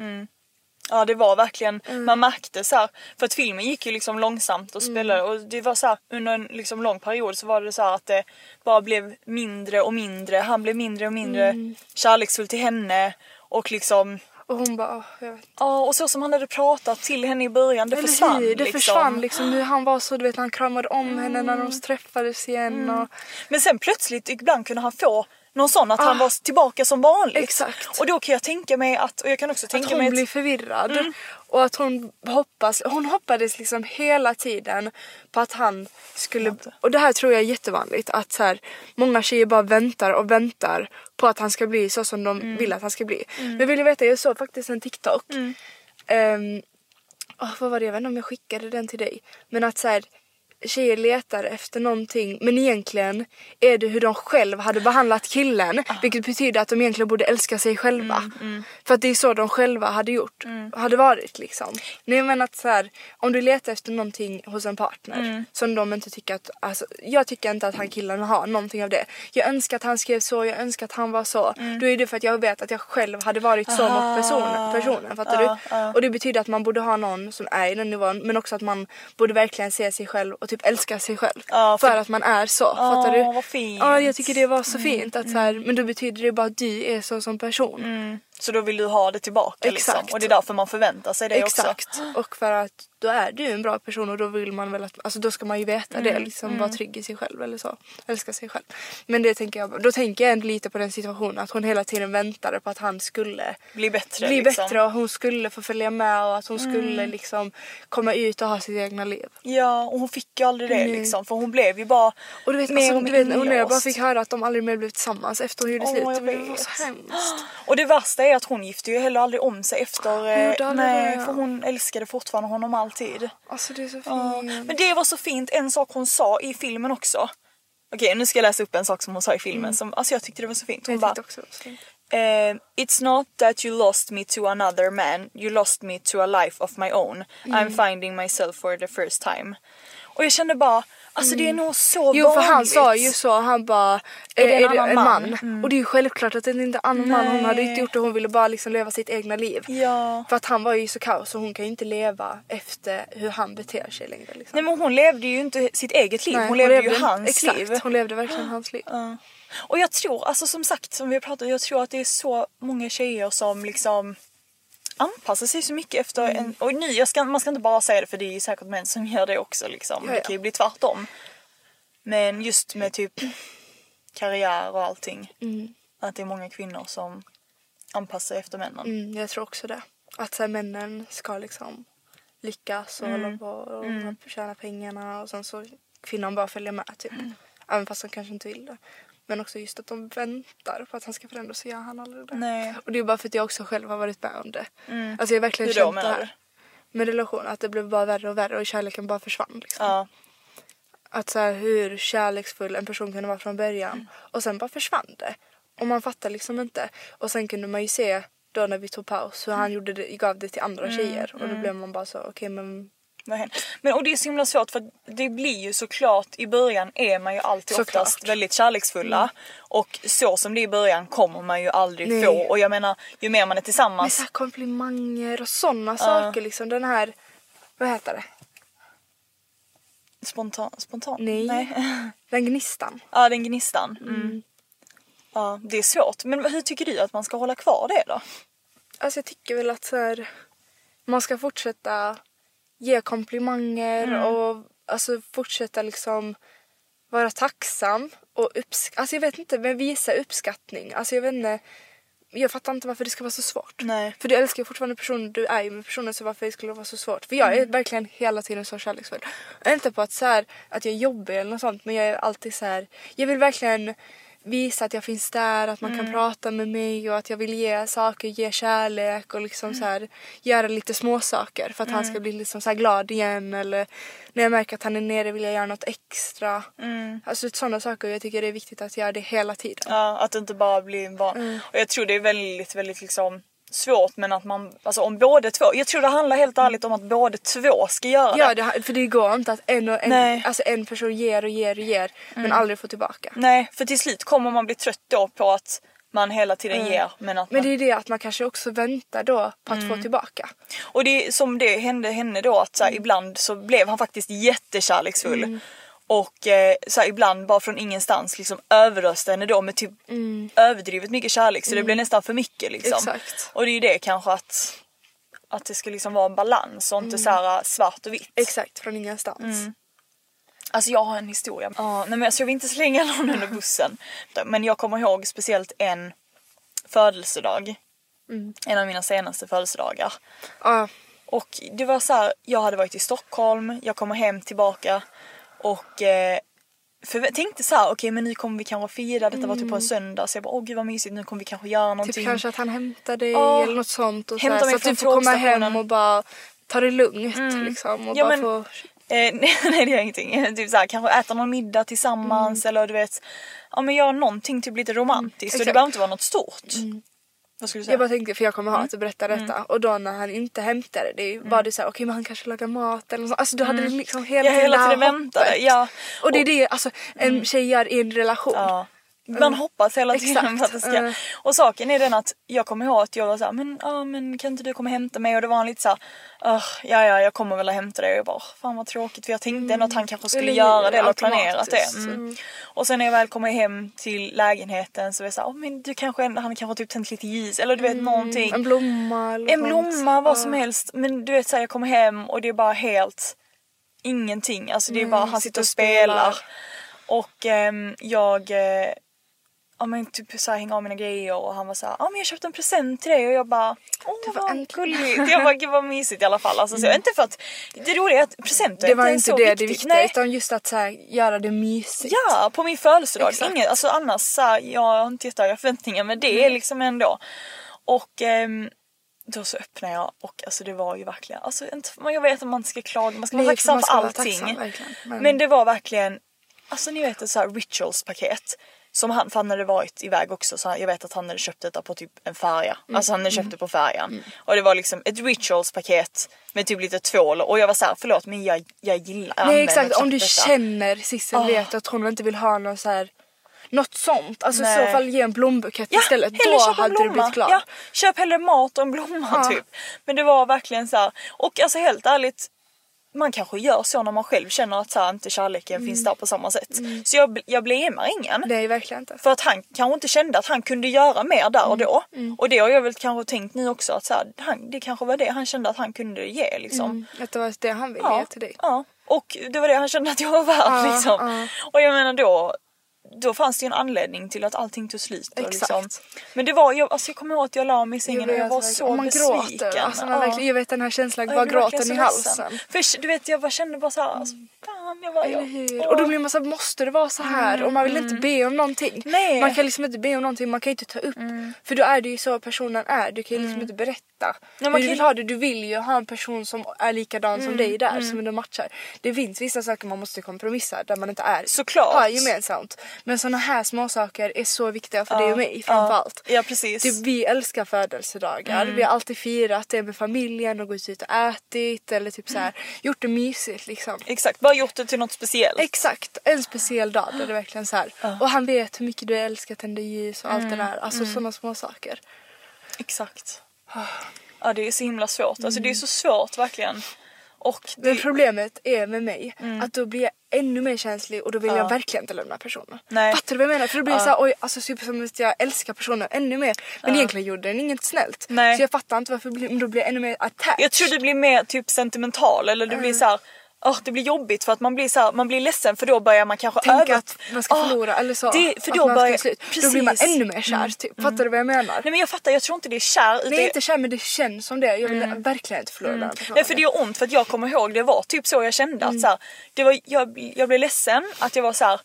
Ja det var verkligen, Mm. man märkte så här, för att filmen gick ju liksom långsamt och spelade och det var så här, under en liksom lång period så var det så att det bara blev mindre och mindre, han blev mindre och mindre Mm. kärleksfull till henne och liksom Och hon bara, åh, jag vet Ja och så som han hade pratat till henne i början, det Eller försvann hur? Det liksom. försvann liksom. Hur han var så, du vet han kramade om henne när de träffades igen. Och, Men sen plötsligt ibland kunde han få Någon sån att han var tillbaka som vanligt. Ah. Exakt. Och då kan jag tänka mig att, och jag kan också Att tänka hon mig att, blir förvirrad. Och att hon hoppas, hon hoppades liksom hela tiden på att han skulle, och det här tror jag är jättevanligt att så här, många tjejer bara väntar och väntar på att han ska bli så som de vill att han ska bli. Men vill du veta, jag såg faktiskt en TikTok. Ehm, åh, vad var det, jag vet inte om jag skickade den till dig. Men att så här, tjejer letar efter någonting men egentligen är det hur de själv hade behandlat killen vilket betyder att de egentligen borde älska sig själva. För att det är så de själva hade gjort, hade varit liksom. Nej men att så här, om du letar efter någonting hos en partner som de inte tycker att, alltså, jag tycker inte att han killen har någonting av det. Jag önskar att han skrev så, jag önskar att han var så. Då är det för att jag vet att jag själv hade varit så mot personen, personen fattar du? Och det betyder att man borde ha någon som är i den nivån men också att man borde verkligen se sig själv och typ älska sig själv. Ja, för... för- att man är så. fattar du? vad fint. Ja jag tycker det var så fint att så här, men då betyder det bara att du är så som person. Så då vill du ha det tillbaka liksom. Exakt. Och det är därför man förväntar sig det också. Exakt. Och för att då är du en bra person och då vill man väl att, alltså då ska man ju veta det liksom vara trygg i sig själv eller så. Älska sig själv. Men det tänker jag, då tänker jag ändå lite på den situationen att hon hela tiden väntade på att han skulle Bli bättre bli liksom. bättre och hon skulle få följa med och att hon skulle liksom komma ut och ha sitt egna liv. Ja och hon fick ju aldrig det liksom för hon blev ju bara Och du vet, mer alltså, du vet när jag bara fick höra att de aldrig mer blev tillsammans efter hon gjorde Åh, slut. Det var så hemskt. Och det värsta är att hon gifte ju heller aldrig om sig efter. eh, nej, det. för hon älskade fortfarande honom alltid. Alltså det är så fint. Ja. Men det var så fint, en sak hon sa i filmen också. Okej nu ska jag läsa upp en sak som hon sa i filmen som alltså jag tyckte det var så fint. Hon bara också eh, It's not that you lost me to another man, you lost me to a life of my own. I'm finding myself for the first time. Och jag kände bara, alltså det är nog så Jo för han vanligt. sa ju så, han bara Är det en är det annan en man?" man? Och det är ju självklart att det inte är en annan man, hon hade inte gjort det, hon ville bara liksom leva sitt egna liv. Ja. För att han var ju så kaos och hon kan ju inte leva efter hur han beter sig längre. Liksom. Nej men hon levde ju inte sitt eget liv, Nej, hon levde ju hans exakt, liv. hon levde verkligen hans liv. Ja. Och jag tror, alltså som sagt som vi har pratat jag tror att det är så många tjejer som liksom anpassar sig så mycket efter Mm. en, och nu, ska, man ska inte bara säga det för det är ju säkert män som gör det också liksom. Ja, Det ja. kan ju bli tvärtom. Men just med typ karriär och allting. Att det är många kvinnor som anpassar sig efter männen. Mm, jag tror också det. Att så här, männen ska liksom lyckas och Mm. hålla på och tjäna pengarna och sen så kvinnan bara följer med typ. Även fast de kanske inte vill det. Men också just att de väntar på att han ska förändras så gör han aldrig det. Nej. Och det är bara för att jag också själv har varit med om det. Alltså jag har verkligen Hur känt det här. Med relation, att det blev bara värre och värre och kärleken bara försvann. Liksom. Ja. Att så här, hur kärleksfull en person kunde vara från början. Och sen bara försvann det. Och man fattar liksom inte. Och sen kunde man ju se då när vi tog paus hur han gjorde det, gav det till andra tjejer. Och då blev man bara så okej men Vad händer? Men och det är så himla svårt för det blir ju såklart i början är man ju alltid Såklart. oftast väldigt kärleksfulla. Och så som det är i början kommer man ju aldrig Nej. få. Och jag menar ju mer man är med tillsammans. så här komplimanger och sådana saker liksom. Den här, vad heter det? Spontan, spontan? Nej. Den gnistan. Ja den gnistan. Mm. Ja det är svårt. Men hur tycker du att man ska hålla kvar det då? Alltså jag tycker väl att så här, man ska fortsätta ge komplimanger och alltså fortsätta liksom vara tacksam och uppsk- alltså jag vet inte, men visa uppskattning. Alltså jag vet inte, jag fattar inte varför det ska vara så svårt. Nej. För du älskar ju fortfarande personen, du är ju med personen så varför skulle det vara så svårt? För jag är verkligen hela tiden så kärleksfull. Inte på att, så här, att jag är jobbig eller något sånt men jag är alltid så här. jag vill verkligen visa att jag finns där, att man kan prata med mig och att jag vill ge saker, ge kärlek och liksom så här, göra lite små saker för att han ska bli liksom så här glad igen eller när jag märker att han är nere vill jag göra något extra. Alltså sådana saker och jag tycker det är viktigt att göra det hela tiden. Ja, att det inte bara blir en van. Mm. Och jag tror det är väldigt, väldigt liksom svårt men att man, alltså om båda två, jag tror det handlar helt ärligt om att båda två ska göra Ja, det. det, för det går inte att en, och en, Nej. alltså en person ger och ger och ger men aldrig får tillbaka. Nej, för till slut kommer man bli trött då på att man hela tiden ger men att Men det är det att man kanske också väntar då på att få tillbaka. Och det är som det hände henne då att så Mm. här, ibland så blev han faktiskt jättekärleksfull. Och eh, så här, ibland bara från ingenstans liksom överröstade henne då med typ överdrivet mycket kärlek så det blev nästan för mycket liksom. Mm. Exakt. Och det är ju det kanske att, att det ska liksom vara en balans och inte så här svart och vitt. Exakt, från ingenstans. Alltså jag har en historia. Ja, nej men alltså jag vill inte slänga någon under bussen. Men jag kommer ihåg speciellt en födelsedag. En av mina senaste födelsedagar. Ja, Och det var så här, jag hade varit i Stockholm, jag kommer hem tillbaka och eh, för jag tänkte så här, okej men nu kommer vi kanske fira, detta var typ på en söndag så jag bara åh gud vad mysigt, nu kommer vi kanske göra någonting. typ kanske att han hämtar dig Ja. eller något sånt. Och så, här, så att du får komma hem och bara ta det lugnt liksom. Och Ja, bara men- få... Eh, nej, nej det gör ingenting. Typ så här, kanske äta någon middag tillsammans eller du vet, ja men göra någonting typ lite romantiskt och det behöver inte vara något stort. Vad skulle du säga? Jag bara tänkte, för jag kommer Mm. ha att berätta detta. Och då när han inte hämtade det var det så här, okej men han kanske lagar mat eller något sånt. Alltså du hade liksom hela jag tiden hela det här hoppet. Ja. Och det är det alltså, en tjej gör i en relation. Ja. Man hoppas hela tiden på att det ska. Mm. Och saken är den att jag kommer ihåg att jag var såhär, men, ja, men kan inte du komma och hämta mig? Och det var lite såhär, "Ugh, ja ja jag kommer väl att hämta dig. Och jag bara, "Åh, fan vad tråkigt för jag tänkte ändå att han kanske skulle göra det eller planerat det. Mm. Mm. Och sen när jag väl kommer hem till lägenheten så är jag såhär, oh, men du kanske han kanske typ tänt lite ljus eller du vet någonting. Mm. En blomma eller En något. blomma, vad Ja. som helst. Men du vet såhär jag kommer hem och det är bara helt ingenting. Alltså det är bara han sitter och spelar. Och ehm, jag eh, ja men typ såhär hänga av mina grejer och han var såhär ja men jag köpte en present till dig och jag bara åh Det var vad gulligt. Jag bara gud vad mysigt i alla fall. Alltså, så, inte för att det roliga är att presenter Det var är inte så det viktigt. det viktiga Nej. utan just att så här, göra det mysigt. Ja, på min födelsedag. Inget, alltså annars så här, jag har inte jättehöga förväntningar men det är liksom ändå. Och ehm, då så öppnade jag och alltså det var ju verkligen, alltså inte, jag vet att man ska klaga, man ska vara tacksam för allting. tacksam. Men- Men... det var verkligen, alltså ni vet ett så här rituals paket. Som han, för han hade varit iväg också så jag vet att han hade köpt detta på typ en färja. Mm. Alltså han hade köpt det på färjan. Och det var liksom ett rituals paket med typ lite tvål och jag var så här, förlåt men jag, jag gillar jag Nej exakt, om du detta. känner Sissel Ah. vet att hon inte vill ha någon så här något sånt. Alltså i Nej. så fall ge en blombukett istället. hellre Då hade du blivit glad. Ja, köp hellre mat och en blomma Ja. typ. Men det var verkligen så här. Och alltså helt ärligt. Man kanske gör så när man själv känner att så här, inte kärleken Mm. finns där på samma sätt. Så jag, jag blamear ingen. Nej verkligen inte. För att han kanske inte kände att han kunde göra mer där och då. Mm. Och det har jag väl kanske tänkt nu också att så här, han, det kanske var det han kände att han kunde ge liksom. Mm, att det var det han ville Ja, ge till dig. ja. Och det var det han kände att jag var värd Ja, liksom. ja. Och jag menar då då fanns det ju en anledning till att allting tog slut. Och Exakt. liksom. Men det var, jag, alltså jag kommer ihåg att jag la mig i sängen och jag var så och man besviken. gråter. Alltså man Ja. verkligen, jag vet den här känslan, Ja, bara jag gråten i så halsen. För du vet jag kände bara såhär, alltså, fan jag var Eller jag. hur? Och då blir man så här, måste det vara så här? och man vill inte be om någonting. Nej. Man kan liksom inte be om någonting, man kan inte ta upp. För då är det ju så personen är, du kan ju liksom inte berätta. Nej, hur man du vill ha det, du vill ju ha en person som är likadan som dig där, som ändå matchar. Det finns vissa saker man måste kompromissa där man inte är. Såklart. Har gemensamt. Men såna här små saker är så viktiga för dig och mig framförallt. Ja precis. Typ, vi älskar födelsedagar. Vi har alltid firat det med familjen och gått ut och ätit eller typ så här, gjort det mysigt liksom. Exakt, bara gjort det till något speciellt. Exakt, en speciell dag där det verkligen så här. Och han vet hur mycket du älskar tända ljus och allt Mm, det där. Alltså sådana små saker. Exakt. Ja det är så himla svårt, alltså det är så svårt verkligen. Och det, Men problemet är med mig att då blir jag ännu mer känslig och då vill jag verkligen inte lämna personen. Nej. Fattar du vad jag menar? För då blir det så här, oj, alltså typ som att jag älskar personen ännu mer. Men egentligen gjorde den inget snällt. Nej. Så jag fattar inte varför, men då blir jag ännu mer attached. Jag tror du blir mer typ sentimental eller du blir så åh, det blir jobbigt för att man blir så här, man blir ledsen för då börjar man kanske Tänka över... att man ska förlora eller så. Det, för då man börjar... slut. Då blir man ännu mer kär typ. Fattar du vad jag menar? Nej men jag fattar, jag tror inte det är kär. Utan Nej inte kär men det känns som det. Jag vill verkligen inte förlora den här personen. Mm. Nej för det gör ont för att jag kommer ihåg det var typ så jag kände Mm. att så här, det var, jag, jag blev ledsen att jag var så här.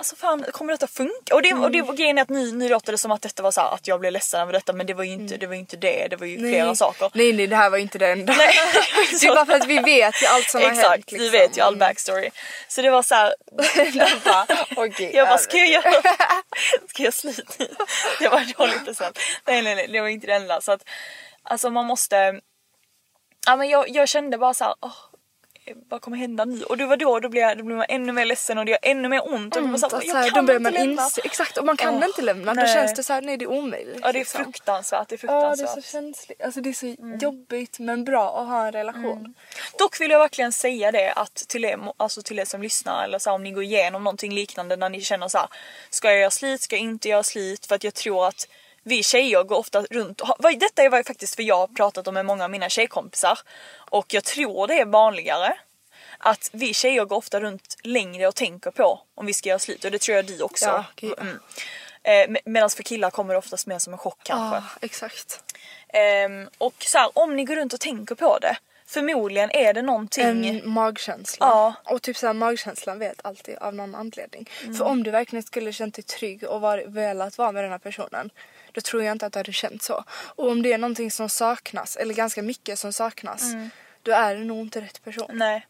Alltså fan kommer detta funka? Och det, och det var grejen är att nu, nu låter det som att detta var så här, att jag blev ledsen över detta men det var ju inte, det, var ju inte det, det var ju flera saker. Nej nej det här var inte det enda. Nej. det är bara för att vi vet ju allt som har Exakt, hänt. vi liksom. vet ju all backstory. Så det var så här. bara, okej, jag bara, ska jag göra, ska jag slut nu? Det var en dålig present. Nej nej nej, det var inte det enda. Så att, alltså man måste, ja men jag, jag kände bara så här, åh, vad kommer hända nu? Och det var då, då blev, jag, då blev man ännu mer ledsen och det gör ännu mer ont. Och det var så Att jag här, kan då börjar inte man lämna. inse, exakt och man kan Åh, inte lämna. Då nej. känns det så här, nej det är omöjligt. Ja det är liksom. fruktansvärt, det är Ja det är fruktansvärt. så känsligt. Alltså det är så jobbigt men bra att ha en relation. Mm. Dock vill jag verkligen säga det att till er, alltså till er som lyssnar eller så här, om ni går igenom någonting liknande när ni känner så här, ska jag göra slit, ska jag inte göra slit? För att jag tror att vi tjejer går ofta runt, ha- vad- detta är faktiskt för jag har pratat om med många av mina tjejkompisar och jag tror det är vanligare att vi tjejer går ofta runt längre och tänker på om vi ska göra slut och det tror jag du också. Ja, gud. mm. eh, med- Medan för killar kommer det oftast mer som en chock kanske. Ja, exakt. Ehm, och så här, om ni går runt och tänker på det, förmodligen är det någonting... En magkänsla. Ja. Och typ såhär magkänslan vet alltid av någon anledning. Mm. För om du verkligen skulle känt dig trygg och var, velat vara med den här personen. Då tror jag inte att du hade känt så. Och om det är någonting som saknas, eller ganska mycket som saknas. Mm. Då är det nog inte rätt person. Nej.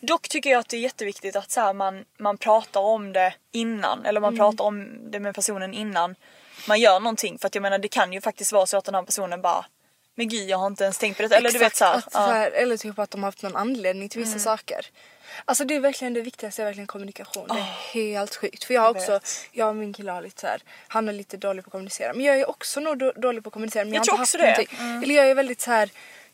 Dock tycker jag att det är jätteviktigt att så här, man, man pratar om det innan. Eller man pratar om det med personen innan man gör någonting. För att jag menar det kan ju faktiskt vara så att den här personen bara Men gud jag har inte ens tänkt på det. Eller du vet så här, att, ja. Mm. så här, Eller typ att de har haft någon anledning till vissa saker. Alltså det är verkligen det viktigaste är verkligen kommunikation. Det är helt sjukt. För jag har också, jag och min kille har lite så här, han är lite dålig på att kommunicera. Men jag är också nog då- dålig på att kommunicera. Men jag, Jag har tror också det. Mm. Eller jag är väldigt så här,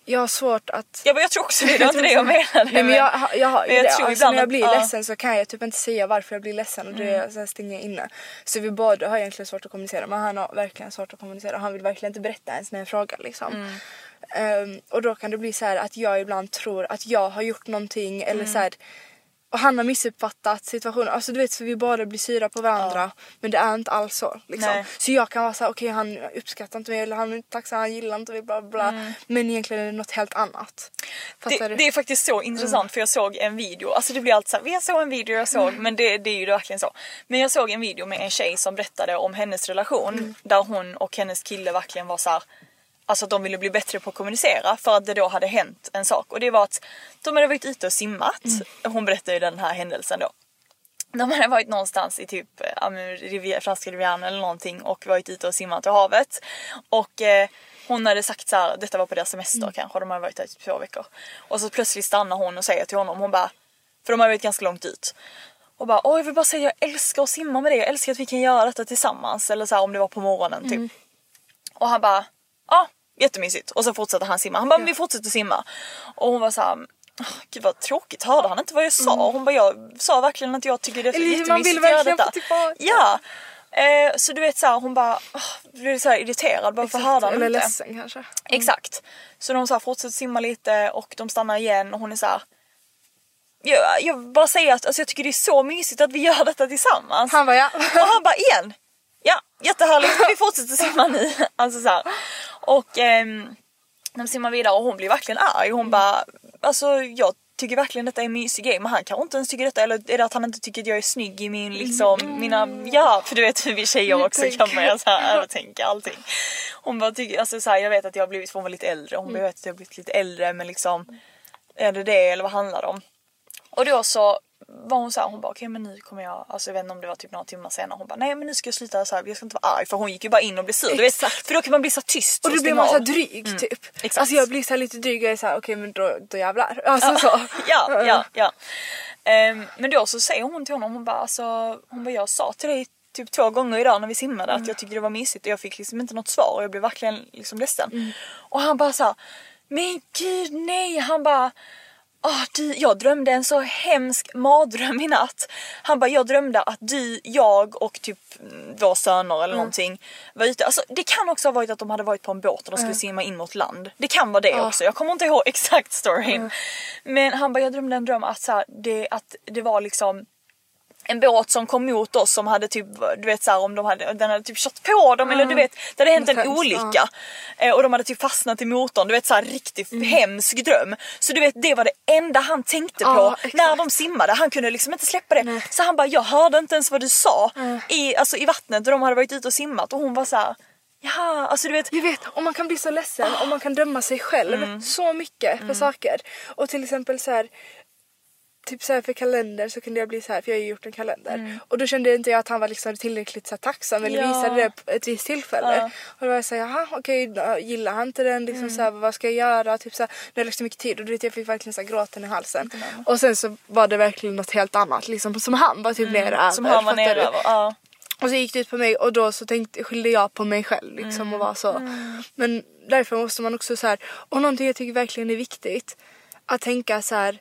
jag har svårt att Ja men jag tror också det, det var inte det jag menade. Nej men jag, jag har men ju det. tror Alltså, ibland när jag att- blir. Mm. ledsen så kan jag typ inte säga varför jag blir ledsen och det så stänger jag inne. Så vi båda har egentligen svårt att kommunicera men han har verkligen svårt att kommunicera. Han vill verkligen inte berätta ens när jag frågar liksom. Mm. Ehm, och då kan det bli så här att jag ibland tror att jag har gjort någonting eller Mm. så här och han har missuppfattat situationen. Alltså du vet så vi båda blir syra på varandra. Men det är inte alls så. Liksom. Så jag kan vara såhär okej han uppskattar inte mig eller han är inte tacksam, han gillar inte mig bla bla. Mm. Men egentligen är det något helt annat. Det, det är faktiskt så intressant för jag såg en video, alltså det blir alltid såhär, jag såg en video, jag såg, men det, det är ju verkligen så. Men jag såg en video med en tjej som berättade om hennes relation där hon och hennes kille verkligen var så här. Alltså att de ville bli bättre på att kommunicera för att det då hade hänt en sak och det var att de hade varit ute och simmat. Hon berättade ju den här händelsen då. De hade varit någonstans i typ rivier, franska rivieran eller någonting och varit ute och simmat i havet. Och eh, hon hade sagt så här, detta var på deras semester kanske, de hade varit där i typ två veckor. Och så plötsligt stannar hon och säger till honom, hon bara, för de hade varit ganska långt ut. Och bara, åh jag vill bara säga jag älskar att simma med dig, jag älskar att vi kan göra detta tillsammans. Eller så här, om det var på morgonen typ. Och han bara, ja jättemysigt. Och så fortsätter han simma. Han bara, men vi fortsätter simma. Och hon var så här, "Åh, gud vad tråkigt, hörde han inte vad jag sa? Hon bara, jag sa verkligen att jag tycker det är Eller, man jättemysigt vill att göra verkligen detta. få tillbaka. Ja. Eh, så du vet så här, hon bara, åh, blev så irriterad bara för hörde han Eller inte. ledsen kanske. Exakt. Så de så här fortsätter simma lite och de stannar igen och hon är så här. Jag, jag bara säger att alltså, jag tycker det är så mysigt att vi gör detta tillsammans. Han bara ja. Och han bara igen. Ja, jättehärligt. Vi fortsätter simma nu. Alltså så här. Och ehm, de simmar vidare och hon blir verkligen arg. Hon bara, alltså jag tycker verkligen detta är en mysig grej men han kanske inte ens tycker detta eller är det att han inte tycker att jag är snygg i min liksom, mina, ja för du vet hur vi tjejer också kan börja så här övertänka allting. Hon bara tycker, alltså så här, jag vet att jag har blivit, för hon var lite äldre, hon jag vet att jag har blivit lite äldre men liksom är det det eller vad handlar det om? Och då så var hon så här, hon bara okej men nu kommer jag, alltså jag vet inte om det var typ några timmar senare, hon bara nej men nu ska jag sluta så här, jag ska inte vara arg för hon gick ju bara in och blev sur. Vet, för då kan man bli så tyst Och då blir man så här av. dryg typ. exakt. Alltså jag blir så här lite dryg och är så här, okej men då, då jävlar. Alltså så. ja, ja, ja. Ehm, men då så säger hon till honom, hon bara alltså, hon bara jag sa till dig typ två gånger idag när vi simmade att jag tyckte det var mysigt och jag fick liksom inte något svar och jag blev verkligen liksom ledsen. Och han bara så här, men gud nej, han bara Ah, du, jag drömde en så hemsk mardröm i natt. Han bara, jag drömde att du, jag och typ mm, våra söner eller någonting var ute. Alltså, det kan också ha varit att de hade varit på en båt och de skulle simma in mot land. Det kan vara det också. Jag kommer inte ihåg exakt storyn. Men han bara, jag drömde en dröm att, så här, det, att det var liksom en båt som kom mot oss som hade typ, du vet såhär om de hade, den hade typ kört på dem eller du vet, det hade hänt en hemskt, olycka. Eh, och de hade typ fastnat i motorn, du vet såhär riktigt Mm. hemsk dröm. Så du vet det var det enda han tänkte på Ja, exakt. när de simmade, han kunde liksom inte släppa det. Så han bara, jag hörde inte ens vad du sa i, alltså, i vattnet och de hade varit ute och simmat och hon var så här. Ja, alltså du vet. Jag vet, och man kan bli så ledsen och man kan döma sig själv så mycket för saker. Och till exempel så här. Typ så här för kalender så kunde jag bli så här för jag har ju gjort en kalender. Och då kände inte jag att han var liksom tillräckligt så tacksam eller Ja. visade det på ett visst tillfälle. Och då var jag såhär, jaha okej då gillar han inte den liksom så här, vad ska jag göra? Typ så här, det har så mycket tid och du vet jag fick verkligen så här gråten i halsen. Och sen så var det verkligen något helt annat liksom som han var typ nere över. Som han var nere över. Ja. Och så gick det ut på mig och då så tänkte, skyllde jag på mig själv liksom och var så. Men därför måste man också så här, och någonting jag tycker verkligen är viktigt att tänka så här.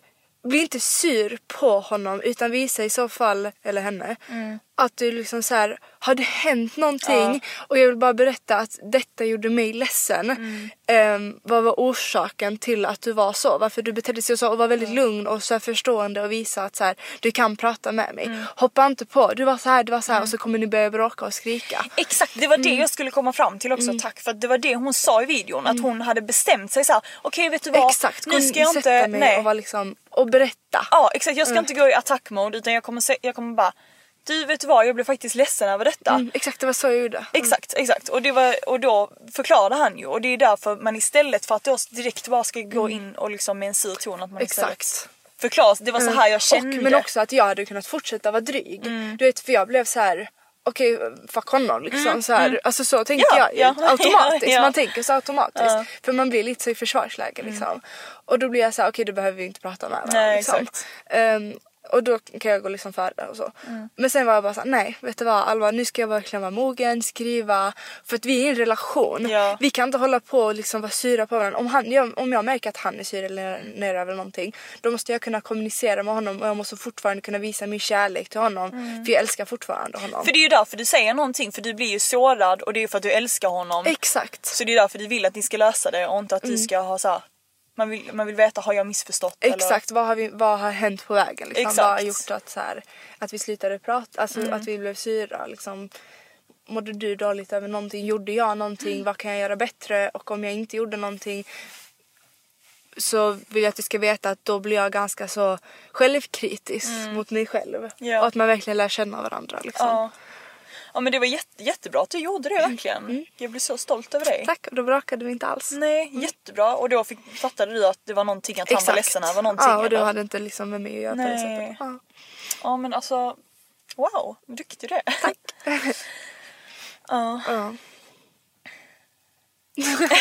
Bli inte sur på honom utan visa i så fall, eller henne, mm att du liksom så här, har det hänt någonting och jag vill bara berätta att detta gjorde mig ledsen. Ehm, vad var orsaken till att du var så? Varför du betedde sig så och var väldigt lugn och så förstående och visa att så här, du kan prata med mig. Hoppa inte på, du var så här, du var så här och så kommer ni börja bråka och skrika. Exakt, det var det Mm. jag skulle komma fram till också. Tack för att det var det hon sa i videon. Att hon hade bestämt sig så här. okej vet du vad, Exakt, nu ska jag inte... mig Nej. och, vara liksom, och berätta. Ja exakt, jag ska inte gå i attackmode utan jag kommer, se, jag kommer bara du vet vad jag blev faktiskt ledsen över detta. Mm, exakt, det var så jag gjorde. Exakt, exakt. Och, det var, och då förklarade han ju och det är därför man istället för att då direkt bara ska gå in och liksom med en sur ton att man istället Mm. Exakt. förklarar det var så här jag kände. Och, men också att jag hade kunnat fortsätta vara dryg. Du vet för jag blev så här. Okej fuck honom liksom så här. Alltså så tänker Ja, jag ju. ja. automatiskt. Ja. Man tänker så automatiskt. Ja. För man blir lite så i försvarsläge liksom. Och då blir jag så här: okej då behöver vi inte prata med varandra. Nej, liksom. exakt. Och då kan jag gå liksom före och så. Men sen var jag bara såhär, nej vet du vad Alva nu ska jag verkligen vara mogen, skriva. För att vi är i en relation. Ja. Vi kan inte hålla på och liksom vara sura på varandra. Om, han, jag, om jag märker att han är sur eller ner över någonting. Då måste jag kunna kommunicera med honom och jag måste fortfarande kunna visa min kärlek till honom. För jag älskar fortfarande honom. För det är ju därför du säger någonting för du blir ju sårad och det är ju för att du älskar honom. Exakt. Så det är därför du vill att ni ska lösa det och inte att Mm. du ska ha så här, man vill, man vill veta, har jag missförstått? Eller? Exakt, vad har, vi, vad har hänt på vägen? Liksom? Exakt. Mm. Vad har gjort att, så här, att vi slutade prata, alltså att vi blev syra? Liksom. Mådde du dåligt över någonting? Gjorde jag någonting? Mm. Vad kan jag göra bättre? Och om jag inte gjorde någonting så vill jag att du ska veta att då blir jag ganska så självkritisk mot mig själv. Mm. Ja. Och att man verkligen lär känna varandra. Liksom. Ja. Ja men det var jätte, jättebra att du gjorde det verkligen. Jag blir så stolt över dig. Mm. Tack, och då brakade vi inte alls. Nej, jättebra. Och då fick, fattade du att det var någonting, att han var ledsen över någonting? Ja, och du hade inte liksom med mig att göra på det sättet. Ja. Ja men alltså, wow, duktig du är. Tack. ja.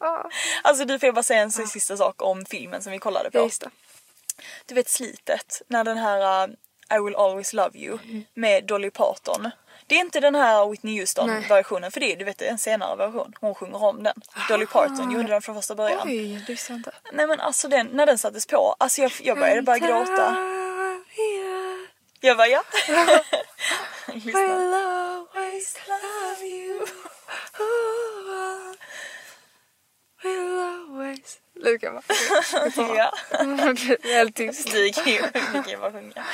Ja. Alltså du får jag bara säga en sista sak om filmen som vi kollade på. Du vet slitet när den här uh, I will always love you Mm. med Dolly Parton. Det är inte den här Whitney Houston Nej. versionen för det är du vet, en senare version. Hon sjunger om den. Dolly Parton gjorde den från första början. Oj, det visste jag inte. Nej men alltså den, när den sattes på, alltså jag, jag började bara gråta. Jag bara ja. Lyssna. I'll always love you. We'll always... Nu kan man... ja. Helt tyst. Du kan ju bara sjunga.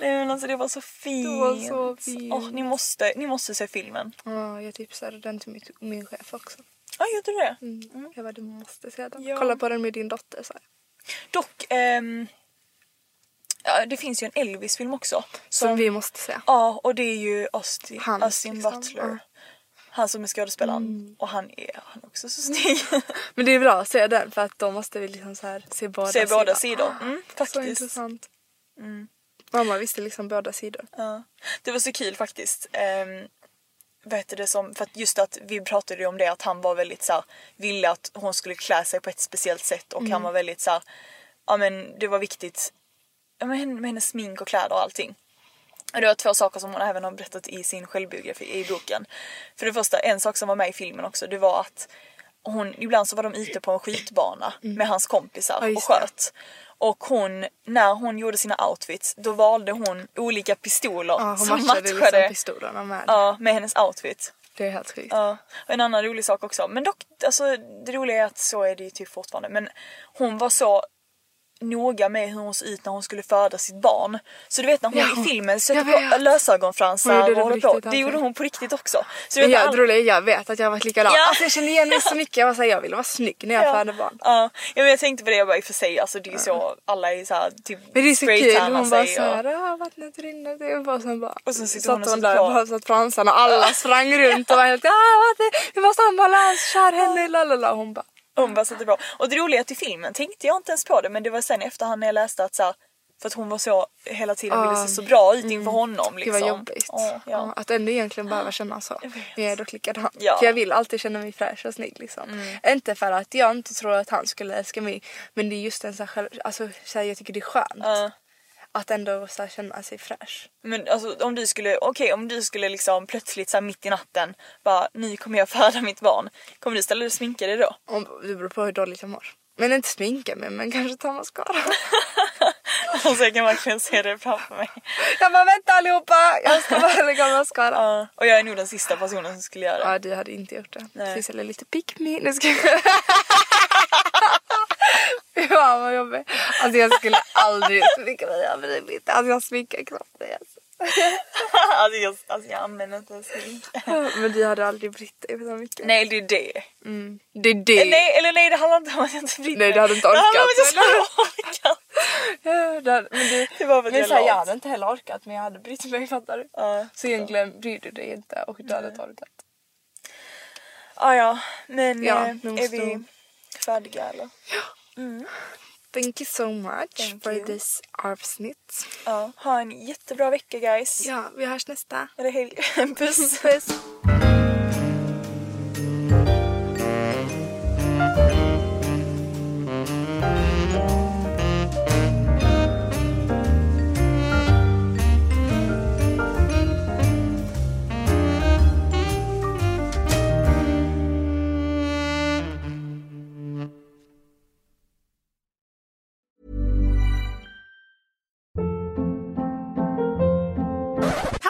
Nej men alltså det var så fint. Det var så fint. Åh, ni, måste, ni måste se filmen. Ja, jag tipsade den till mitt, min chef också. Ja gjorde du det? Mm. Jag bara, du måste se den. Ja. Kolla på den med din dotter, sa jag. Dock, ehm, ja, det finns ju en Elvis-film också. Som vi måste se. Ja, och det är ju Austin, Han, Austin liksom, Butler. ja. Mm. Han som är skådespelaren. Och han är, han är också så snygg. Men det är bra att se den för att då måste vi liksom så här se båda Se båda sidor. Mm, Så faktiskt. intressant. Mamma visste liksom båda sidor. Ja. Det var så kul faktiskt. Um, vad heter det som, för att just att vi pratade ju om det att han var väldigt så här, ville att hon skulle klä sig på ett speciellt sätt och Mm. han var väldigt så här, ja men det var viktigt ja, men med hennes smink och kläder och allting. Och det var två saker som hon även har berättat i sin självbiografi i boken. För det första, en sak som var med i filmen också, det var att hon, ibland så var de ute på en skjutbana med hans kompisar Mm. Ja, och just det. Och hon, när hon gjorde sina outfits, då valde hon olika pistoler Ja, hon som matchade matchade liksom pistolerna med. ja, med hennes outfit. Det är helt sjukt. Ja. Och en annan rolig sak också, men dock, alltså det roliga är att så är det ju typ fortfarande. Men hon var så noga med hur hon såg ut när hon skulle föda sitt barn. Så du vet när hon Ja, i filmen sätter på lösögonfransar och på håller på. Det gjorde hon på riktigt också. Så jag, all- jag vet att jag har varit likadan. Ja. Alltså jag känner igen mig så mycket. Jag var såhär, jag ville vara snygg när jag Ja. födde barn. Ja, ja, men jag tänkte på det jag bara i och för sig, alltså det är ju så, alla är så här, typ Men det är så kul, hon bara såhär, och... vattnet rinner och sen bara Och sen sitter hon och där och bara satt fransarna och alla sprang runt och var helt ah vattnet, vi måste ambulans, kör henne, lalala. Hon bara Hon bara satte på. Och det roliga är att i filmen tänkte jag inte ens på det men det var sen efterhand när jag läste att så här, för att hon var så hela tiden ville se så bra ut inför honom det liksom. var jobbigt. Ja, Ja, ja. att ändå egentligen behöva känna så. Jag är dock likadan. Ja. För jag vill alltid känna mig fräsch och snygg liksom. Inte för att jag inte tror att han skulle älska mig men det är just en så här, alltså så här, jag tycker det är skönt. Ja. Att ändå så känna sig fräsch. Men alltså om du skulle, okej om du skulle liksom plötsligt så här mitt i natten bara nu kommer jag föda mitt barn. Kommer du ställa dig och sminka dig då? Om, det beror på hur dåligt jag mår. Men inte sminka mig men kanske ta mascara. Alltså jag kan verkligen se det framför mig. Jag bara vänta allihopa, jag ska bara lägga mascara. Ja, och jag är nog den sista personen som skulle göra det. Ja du hade inte gjort det. Nej. Finns det lite pick me. Nu ska jag... Fy fan vad jobbigt. Alltså jag skulle aldrig sminka mig. Jag bryr inte. Alltså jag sminkar knappt mig. Alltså. alltså, jag, alltså jag använder inte smink. Men du hade aldrig brytt dig så mycket. Nej det är det. Det är det. Nej eller nej det handlar inte om att jag inte brytt Nej, mig. du hade inte Det handlar om orkat. att jag skulle orkat. Ja, det hade, men du, Det var men jag så här, är jag hade inte heller orkat men jag hade brytt mig fattar du. Ja. Så egentligen bryr du dig inte och du hade inte orkat. Ja ja men Ja, eh, är vi färdiga eller? Thank you so much Thank for you. this avsnitt. Ja. Ha en jättebra vecka guys. Ja, vi hörs nästa. Eller helg. Puss. Puss.